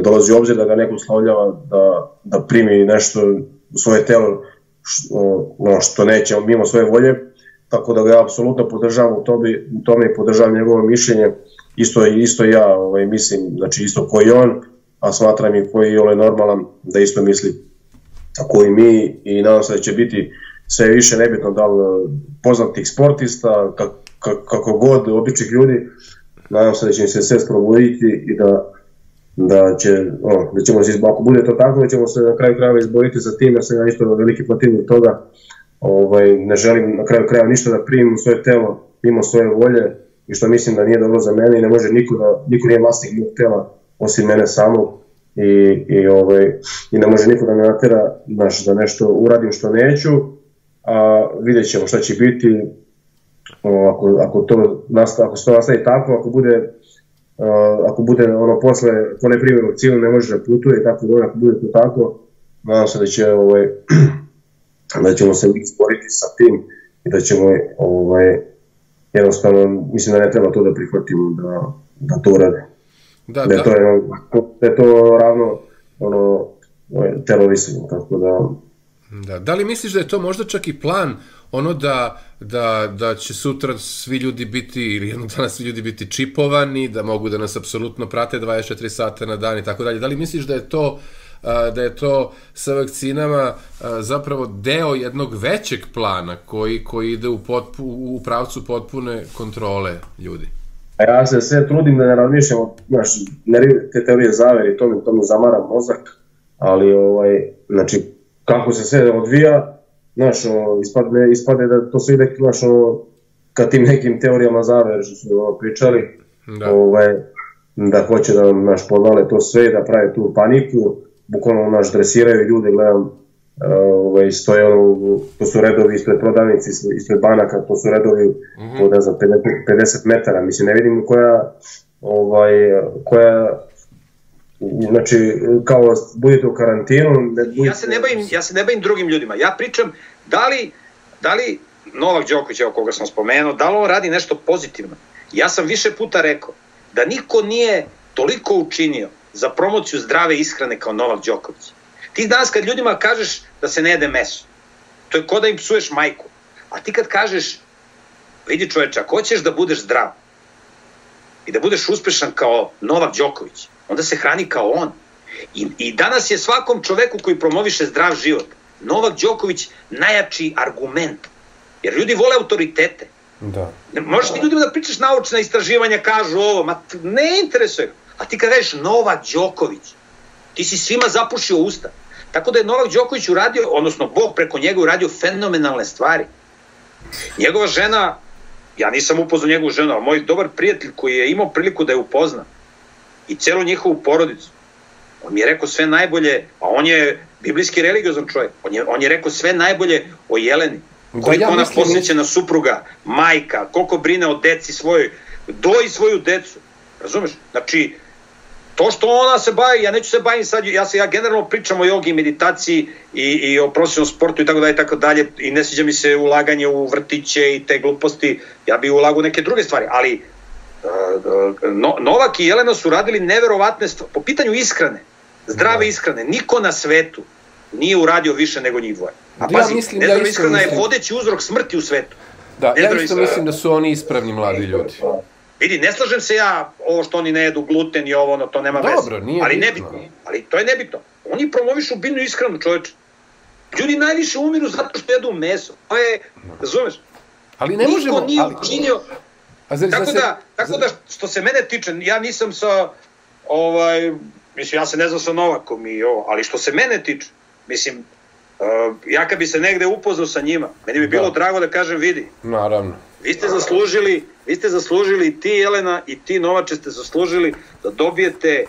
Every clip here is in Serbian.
ne dolazi obzir da ga neko uslovljava da, da primi nešto u svoje telo što, no, što neće mimo svoje volje, tako da ga apsolutno podržavam u tome, u tome i podržavam njegovo mišljenje, isto, isto ja ovaj, mislim, znači isto koji on, a smatram i koji je normalan da isto misli koji mi i nadam se da će biti sve više nebitno da li poznatih sportista, kako god običnih ljudi, nadam se da će im se sve sprobuditi i da da, će, o, da ćemo se ako bude to tako, da ćemo se na kraju krajeva izboriti sa tim, ja sam ja isto veliki protivnik toga, ovaj, ne želim na kraju krajeva ništa da primim svoje telo mimo svoje volje i što mislim da nije dobro za mene i ne može niko da, niko nije vlasnik mog tela osim mene samog i, i, ovaj, i ne može niko da me natera znaš, da nešto uradim što neću, a vidjet ćemo šta će biti, ako, ako, to nastavi, ako se to nastavi tako, ako bude ako bude ono posle, ko ne primi vakcinu ne može da putuje tako da ako bude to tako, nadam se da će ovaj, da ćemo se sporiti sa tim i da ćemo ovaj, jednostavno, mislim da ne treba to da prihvatimo da, da to urade. Da, da, da. To je, da je to ravno ono, ovaj, terorismu, tako da... Da, da li misliš da je to možda čak i plan ono da, da, da će sutra svi ljudi biti, ili jednog dana svi ljudi biti čipovani, da mogu da nas apsolutno prate 24 sata na dan i tako dalje. Da li misliš da je to da je to sa vakcinama zapravo deo jednog većeg plana koji, koji ide u, potpu, u pravcu potpune kontrole ljudi? A ja se sve trudim da ne razmišljam, znaš, ne, te teorije zavere i to mi, to mi zamara mozak, ali ovaj, znači, kako se sve odvija, znaš, o, ispadne, ispadne da to se ide, znaš, o, ka tim nekim teorijama zavere što su o, pričali, da. ovaj, da hoće da naš podvale to sve, da prave tu paniku, bukvalno naš dresiraju ljude, gledam, ovaj, stoje ono, to su redovi ispred prodavnici, ispred banaka, to su redovi mm -hmm. od, ne znam, 50 metara, mislim, ne vidim koja, ovaj, koja znači kao budete u karantinu ne budete... ja se ne bavim ja se ne bavim drugim ljudima. Ja pričam da li da li Novak Đoković evo koga sam spomenuo da li on radi nešto pozitivno? Ja sam više puta rekao da niko nije toliko učinio za promociju zdrave ishrane kao Novak Đoković. Ti danas kad ljudima kažeš da se ne jede meso to je ko da im psuješ majku. A ti kad kažeš vidi čoveče ako hoćeš da budeš zdrav i da budeš uspešan kao Novak Đoković onda se hrani kao on. I, I danas je svakom čoveku koji promoviše zdrav život, Novak Đoković najjači argument. Jer ljudi vole autoritete. Da. Možeš ti ljudima da pričaš naučna istraživanja, kažu ovo, ma ne interesuje. A ti kad kažeš Novak Đoković, ti si svima zapušio usta. Tako da je Novak Đoković uradio, odnosno Bog preko njega uradio fenomenalne stvari. Njegova žena, ja nisam upoznao njegovu ženu, ali moj dobar prijatelj koji je imao priliku da je upozna, i celu njihovu porodicu. On mi je rekao sve najbolje, a on je biblijski religiozan čovjek, on je, on je rekao sve najbolje o Jeleni. Da, koliko ja ona mislim... posvećena supruga, majka, koliko brine o deci svojoj, doji svoju decu. Razumeš? Znači, to što ona se bavi, ja neću se bavim sad, ja se ja generalno pričam o jogi, meditaciji i, i o profesionalnom sportu i tako dalje i tako dalje i ne sviđa mi se ulaganje u vrtiće i te gluposti, ja bih ulagao neke druge stvari, ali no, Novak i Jelena su radili neverovatne stvari. Po pitanju ishrane, zdrave da. ishrane, niko na svetu nije uradio više nego njih dvoje. A da, pazi, mislim, nezdrava ja ishrana mislim... je vodeći uzrok smrti u svetu. Da, nezdrava ja isto ishrana... mislim da su oni ispravni mladi ljudi. Vidi, ne slažem se ja ovo što oni ne jedu gluten i ovo, no, to nema Dobro, veze. Dobro, nije ali nebitno. Ali to je nebitno. Oni promovišu biljnu ishranu, čoveče. Ljudi najviše umiru zato što jedu meso. To je, razumeš? Ali ne Niko možemo... Niko nije učinio, A zar, tako, da, tako da, što se mene tiče, ja nisam sa, ovaj, mislim, ja se ne znam sa Novakom i ovo, ali što se mene tiče, mislim, uh, ja kad bi se negde upoznao sa njima, meni bi bilo da. drago da kažem, vidi. Naravno. Vi ste zaslužili, vi ste zaslužili, ti Jelena i ti Novače ste zaslužili da dobijete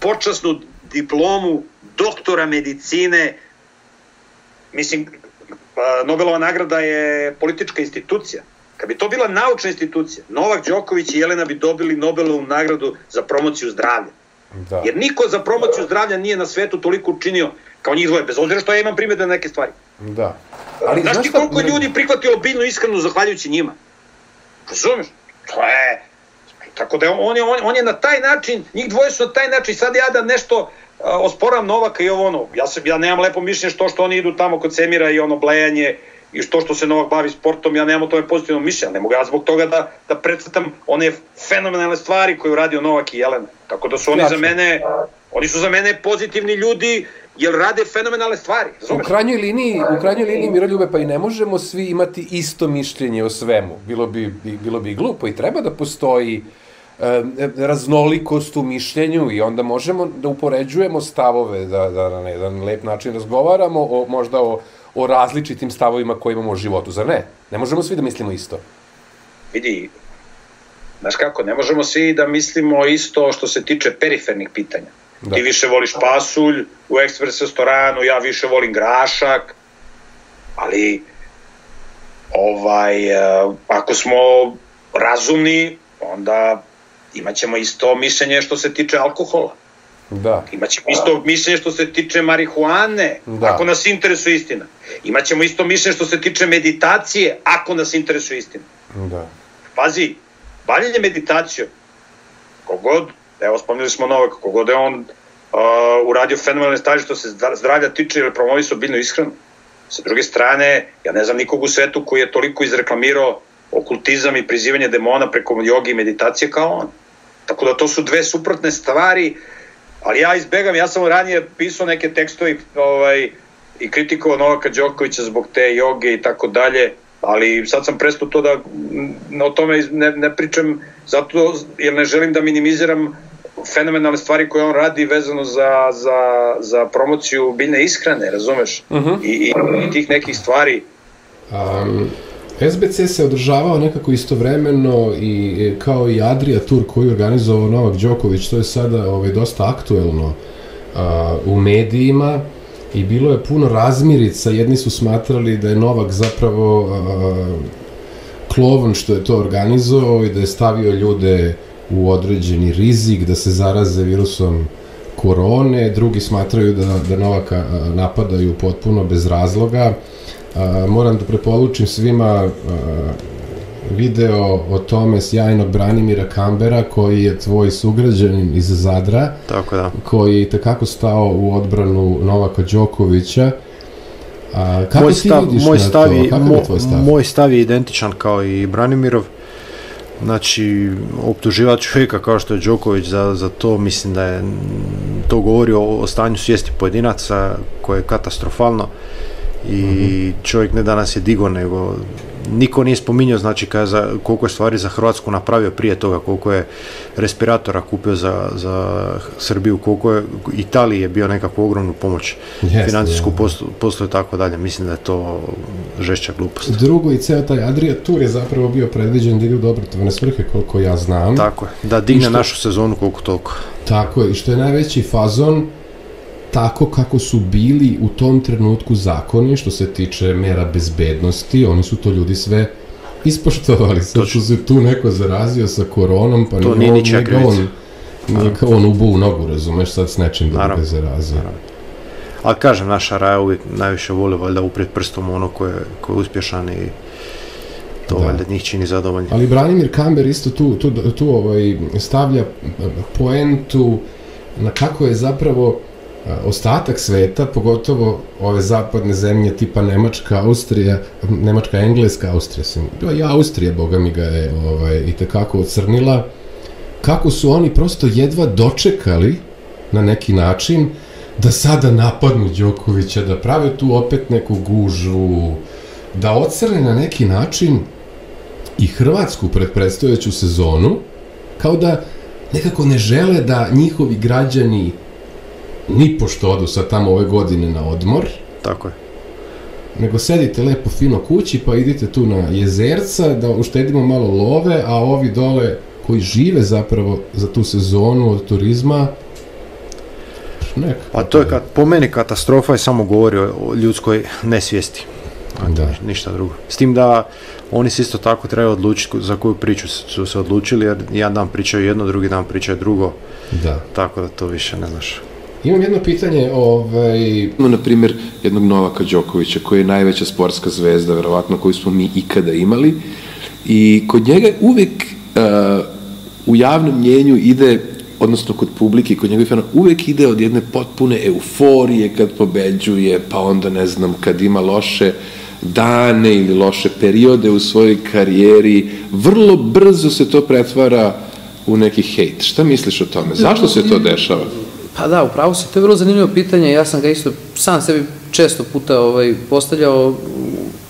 počasnu diplomu doktora medicine. Mislim, Nobelova nagrada je politička institucija. Kad bi to bila naučna institucija, Novak Đoković i Jelena bi dobili Nobelovu nagradu za promociju zdravlja. Da. Jer niko za promociju zdravlja nije na svetu toliko učinio kao njih dvoje, bez obzira što ja imam primjer na neke stvari. Da. Ali, znaš ti koliko ne... ljudi prihvatilo biljnu ishranu zahvaljujući njima? Razumeš? To je... Tako da on je, on, on je na taj način, njih dvoje su na taj način, sad ja da nešto osporam Novaka i ovo ono, ja, se, ja nemam lepo mišljenje što što oni idu tamo kod Semira i ono blejanje i što što se Novak bavi sportom, ja nemam o tome pozitivno mišljenje, ne mogu ja zbog toga da, da predstavim one fenomenalne stvari koje uradio Novak i Jelena. Tako da su oni za mene, oni su za mene pozitivni ljudi, jer rade fenomenalne stvari. Razumeš? U krajnjoj liniji, u krajnjoj liniji Miroljube, pa i ne možemo svi imati isto mišljenje o svemu. Bilo bi, bilo bi glupo i treba da postoji e, raznolikost u mišljenju i onda možemo da upoređujemo stavove, da, da na jedan lep način razgovaramo o, možda o, o različitim stavovima koje imamo u životu, zar ne? Ne možemo svi da mislimo isto. Vidi, znaš kako, ne možemo svi da mislimo isto što se tiče perifernih pitanja. Da. Ti više voliš pasulj u ekspres restoranu, ja više volim grašak, ali ovaj, eh, ako smo razumni, onda imaćemo isto mišljenje što se tiče alkohola. Da. Imaćemo isto mišljenje što se tiče marihuane, da. ako nas interesuje istina. Imaćemo isto mišljenje što se tiče meditacije, ako nas interesuje istina. Da. Pazi, bavljenje meditacijom, kogod evo spomnili smo Novak, kogod je on uh, uradio fenomenalne stvari što se zdravlja tiče ili promovisao biljnu ishranu. Sa druge strane, ja ne znam nikog u svetu koji je toliko izreklamirao okultizam i prizivanje demona preko jogi i meditacije kao on. Tako da to su dve suprotne stvari, ali ja izbegam, ja sam ranije pisao neke tekstove ovaj, i kritikovao Novaka Đokovića zbog te joge i tako dalje, ali sad sam prestao to da o tome ne, ne pričam zato jer ne želim da minimiziram fenomenalne stvari koje on radi vezano za, za, za promociju biljne ishrane, razumeš? Uh. -huh. I, i, I tih nekih stvari. Um, SBC se održavao nekako istovremeno i kao i Adria Tour koji organizovao Novak Đoković, to je sada ovaj, dosta aktuelno uh, u medijima i bilo je puno razmirica, jedni su smatrali da je Novak zapravo uh, klovan što je to organizovao i da je stavio ljude u određeni rizik da se zaraze virusom korone, drugi smatraju da, da Novaka napadaju potpuno bez razloga. A, moram da preporučim svima a, video o tome sjajnog Branimira Kambera koji je tvoj sugrađanin iz Zadra Tako da. koji je takako stao u odbranu Novaka Đokovića A, kako moj stav, ti moj stav, je, mo, stav? Moj stav je identičan kao i Branimirov. Znači, optuživati čovjeka kao što je Đoković za, za to, mislim da je to govori o, o stanju svijesti pojedinaca koje je katastrofalno i mm -hmm. čovjek ne danas je digo, nego niko nije spominjao znači kada za, koliko je stvari za Hrvatsku napravio prije toga, koliko je respiratora kupio za, za Srbiju, koliko je Italiji je bio nekakvu ogromnu pomoć yes, financijsku yeah. poslu, poslu i tako dalje. Mislim da je to žešća glupost. Drugo i ceo taj Adria Tour je zapravo bio predviđen da ide u dobrotvorne svrhe koliko ja znam. Tako je, da digne što, našu sezonu koliko toliko. Tako je, i što je najveći fazon, tako kako su bili u tom trenutku zakoni što se tiče mera bezbednosti, oni su to ljudi sve ispoštovali. Sad što se tu neko zarazio sa koronom, pa to nije on, njega on, nije kao on ubu u nogu, razumeš, sad s nečim da ga zarazio. Naravno. Ali kažem, naša raja uvijek najviše voli valjda upred prstom ono ko je, ko je uspješan i to da. valjda njih čini zadovoljni. Ali Branimir Kamber isto tu, tu, tu ovaj, stavlja poentu na kako je zapravo ostatak sveta, pogotovo ove zapadne zemlje tipa Nemačka, Austrija, Nemačka, Engleska, Austrija sam, bila i Austrija, boga mi ga je ovaj, i tekako ocrnila, kako su oni prosto jedva dočekali na neki način da sada napadnu Đokovića, da prave tu opet neku gužu, da ocrne na neki način i Hrvatsku pred predstojeću sezonu, kao da nekako ne žele da njihovi građani ni pošto odu sad tamo ove godine na odmor. Tako je. Nego sedite lepo fino kući pa idite tu na jezerca da uštedimo malo love, a ovi dole koji žive zapravo za tu sezonu od turizma Nek, pa to je kad, po meni katastrofa je samo govori o ljudskoj nesvijesti. Da. Ništa drugo. S tim da oni se isto tako trebaju odlučiti za koju priču su se odlučili, jer jedan dan pričaju jedno, drugi dan pričaju drugo. Da. Tako da to više ne znaš. Imam jedno pitanje, ovaj... Imamo, na primjer, jednog Novaka Đokovića, koji je najveća sportska zvezda, verovatno, koju smo mi ikada imali. I kod njega uvek uh, u javnom mjenju ide odnosno kod publike, kod njegovih fana, uvek ide od jedne potpune euforije kad pobeđuje, pa onda ne znam, kad ima loše dane ili loše periode u svojoj karijeri, vrlo brzo se to pretvara u neki hejt. Šta misliš o tome? Zašto se to dešava? Pa da, upravo se, to je vrlo zanimljivo pitanje, ja sam ga isto sam sebi često puta ovaj, postavljao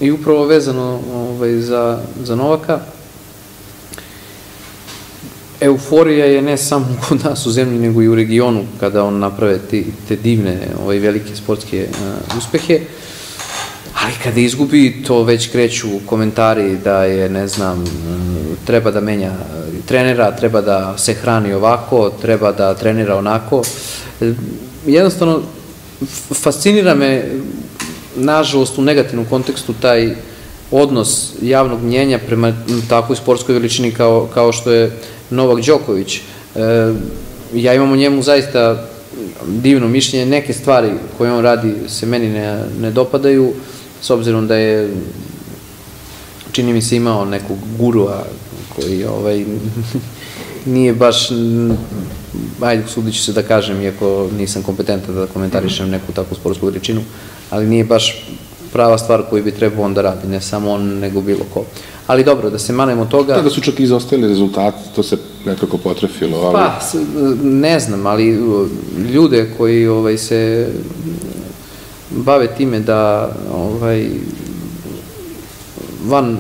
i upravo vezano ovaj, za, za Novaka. Euforija je ne samo kod nas u zemlji, nego i u regionu, kada on naprave ti, te divne, ovaj, velike sportske uh, uspehe. Ali kada izgubi, to već kreću komentari da je, ne znam, treba da menja trenera, treba da se hrani ovako, treba da trenira onako. Jednostavno, fascinira me, nažalost, u negativnom kontekstu taj odnos javnog mnjenja prema takvoj sportskoj veličini kao, kao što je Novak Đoković. E, ja imam o njemu zaista divno mišljenje, neke stvari koje on radi se meni ne, ne dopadaju, s obzirom da je čini mi se imao nekog gurua koji ovaj, nije baš, ajde, sudit ću se da kažem, iako nisam kompetentan da komentarišem neku takvu sportsku veličinu, ali nije baš prava stvar koju bi trebao on da radi, ne samo on, nego bilo ko. Ali dobro, da se manemo toga... Da, da su čak izostali rezultati, to se nekako potrefilo, ali... Pa, ne znam, ali ljude koji ovaj, se bave time da ovaj, van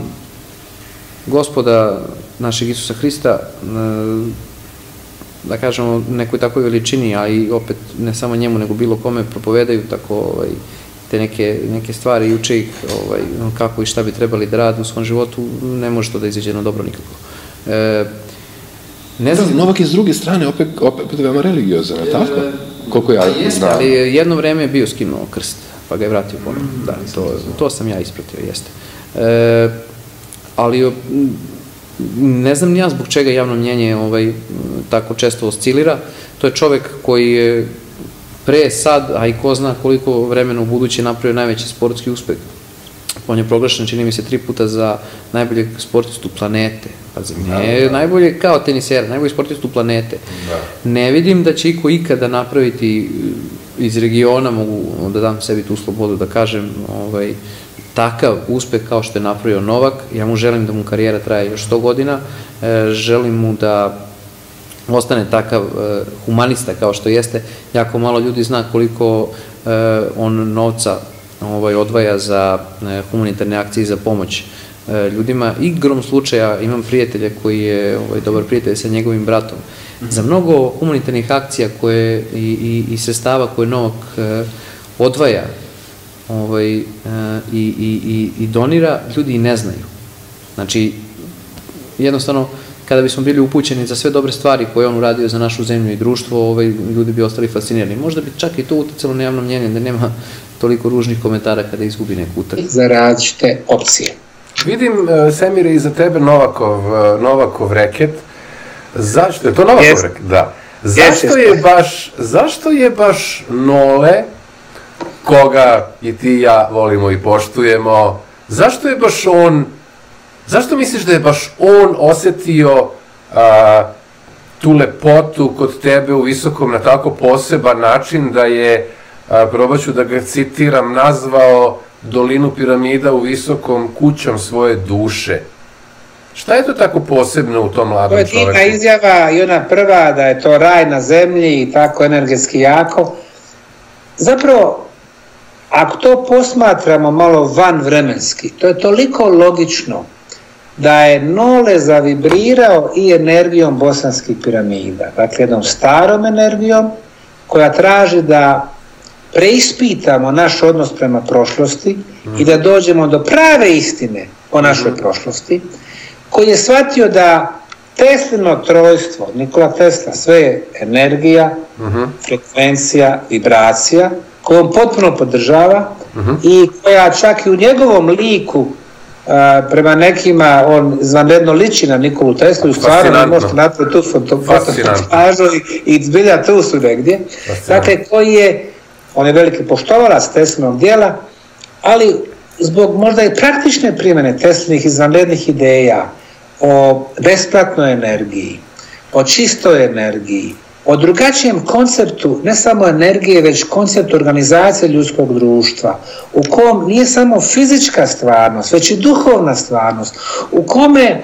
gospoda našeg Isusa Hrista da kažemo nekoj takvoj veličini, a i opet ne samo njemu nego bilo kome propovedaju tako ovaj, te neke, neke stvari i uče ih ovaj, kako i šta bi trebali da rade u svom životu, ne može to da izađe na dobro nikako. E, ne znam... Da, Novak je s druge strane opet, opet veoma religiozan, je tako? Koliko ja pa jeste, znam. ali jedno vreme je bio skinuo krst, pa ga je vratio ponovno. Da, to, to sam ja ispratio, jeste. E, ali ne znam ni ja zbog čega javno mnjenje ovaj, tako često oscilira. To je čovek koji je pre, sad, a i ko zna koliko vremena u buduće napravio najveći sportski uspeh. On je proglašen, čini mi se, tri puta za najboljeg sportistu planete. Pazi, ne da, da. najbolje kao tenisera, najbolji sportistu planete. Da. Ne vidim da će iko ikada napraviti iz regiona, mogu da dam sebi tu slobodu da kažem, ovaj, takav uspeh kao što je napravio Novak. Ja mu želim da mu karijera traje još 100 godina, e, želim mu da ostane takav e, humanista kao što jeste. Jako malo ljudi zna koliko e, on novca ovaj, odvaja za humanitarne akcije i za pomoć ljudima. Igrom slučaja imam prijatelja koji je ovaj, dobar prijatelj sa njegovim bratom. Za mnogo humanitarnih akcija koje, i, i, i sestava koje Novak odvaja ovaj, e, i, i, i, i donira, ljudi i ne znaju. Znači, jednostavno, kada bismo bili upućeni za sve dobre stvari koje on uradio za našu zemlju i društvo, ovaj, ljudi bi ostali fascinirani. Možda bi čak i to uticalo na javno mnjenje, da nema toliko ružnih komentara kada izgubi neku utakmicu. Za različite opcije. Vidim, uh, Semire, iza tebe Novakov, uh, Novakov reket. Zašto je to Novakov yes. reket? Da. Zašto yes, je baš, zašto je baš Nole koga i ti i ja volimo i poštujemo, zašto je baš on, zašto misliš da je baš on osetio a, tu lepotu kod tebe u visokom na tako poseban način da je, a, probaću da ga citiram, nazvao dolinu piramida u visokom kućom svoje duše. Šta je to tako posebno u tom mladom čoveku? To je divna izjava i ona prva da je to raj na zemlji i tako energetski jako. Zapravo, Ako to posmatramo malo van vremenski, to je toliko logično da je Nole zavibrirao i energijom bosanskih piramida. Dakle, jednom starom energijom koja traži da preispitamo naš odnos prema prošlosti i da dođemo do prave istine o našoj mhm. prošlosti, koji je shvatio da Teslino trojstvo, Nikola Tesla, sve je energija, mhm. frekvencija, vibracija, koju on potpuno podržava mhm. -huh. i koja čak i u njegovom liku a, prema nekima on zvanredno liči na Nikolu Teslu i stvarno ne možete napraviti tu fotomontažu i, i zbilja tu su negdje. Dakle, koji je, on je veliki poštovalac Teslinog dijela, ali zbog možda i praktične primjene Teslinih izvanrednih ideja o besplatnoj energiji, o čistoj energiji, o drugačijem konceptu, ne samo energije, već koncept organizacije ljudskog društva, u kom nije samo fizička stvarnost, već i duhovna stvarnost, u kome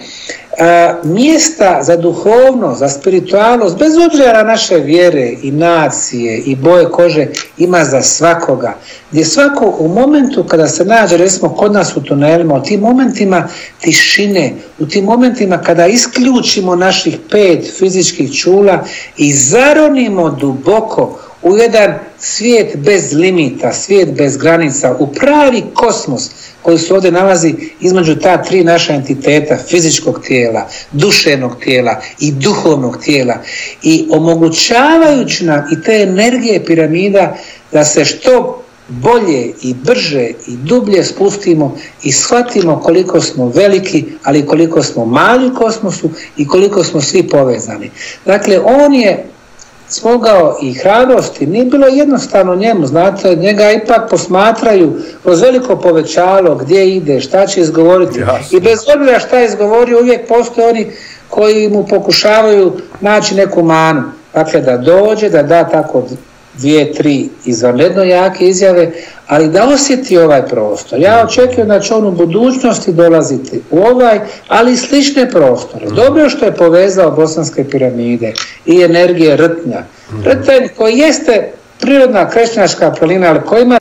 a, mjesta za duhovnost, za spiritualnost, bez obzira na naše vjere i nacije i boje kože, ima za svakoga. Gdje svako u momentu kada se nađe, recimo kod nas u tunelima, u tim momentima tišine, u tim momentima kada isključimo naših pet fizičkih čula i zaronimo duboko u jedan svijet bez limita, svijet bez granica, u pravi kosmos koji se ovdje nalazi između ta tri naša entiteta, fizičkog tijela, duševnog tijela i duhovnog tijela i omogućavajući nam i te energije piramida da se što bolje i brže i dublje spustimo i shvatimo koliko smo veliki, ali koliko smo mali u kosmosu i koliko smo svi povezani. Dakle, on je smogao i hrabrosti, nije bilo jednostavno njemu, znate, njega ipak posmatraju kroz veliko povećalo gdje ide, šta će izgovoriti Jasne. i bez obzira šta je izgovorio uvijek postoje oni koji mu pokušavaju naći neku manu, dakle da dođe, da da tako dvije, tri izvanredno jake izjave, ali da osjeti ovaj prostor. Ja očekujem da će on u budućnosti dolaziti u ovaj, ali i slične prostore. Dobro što je povezao bosanske piramide i energije rtnja. Rtanj koji jeste prirodna krešćanska prelina, ali koji ima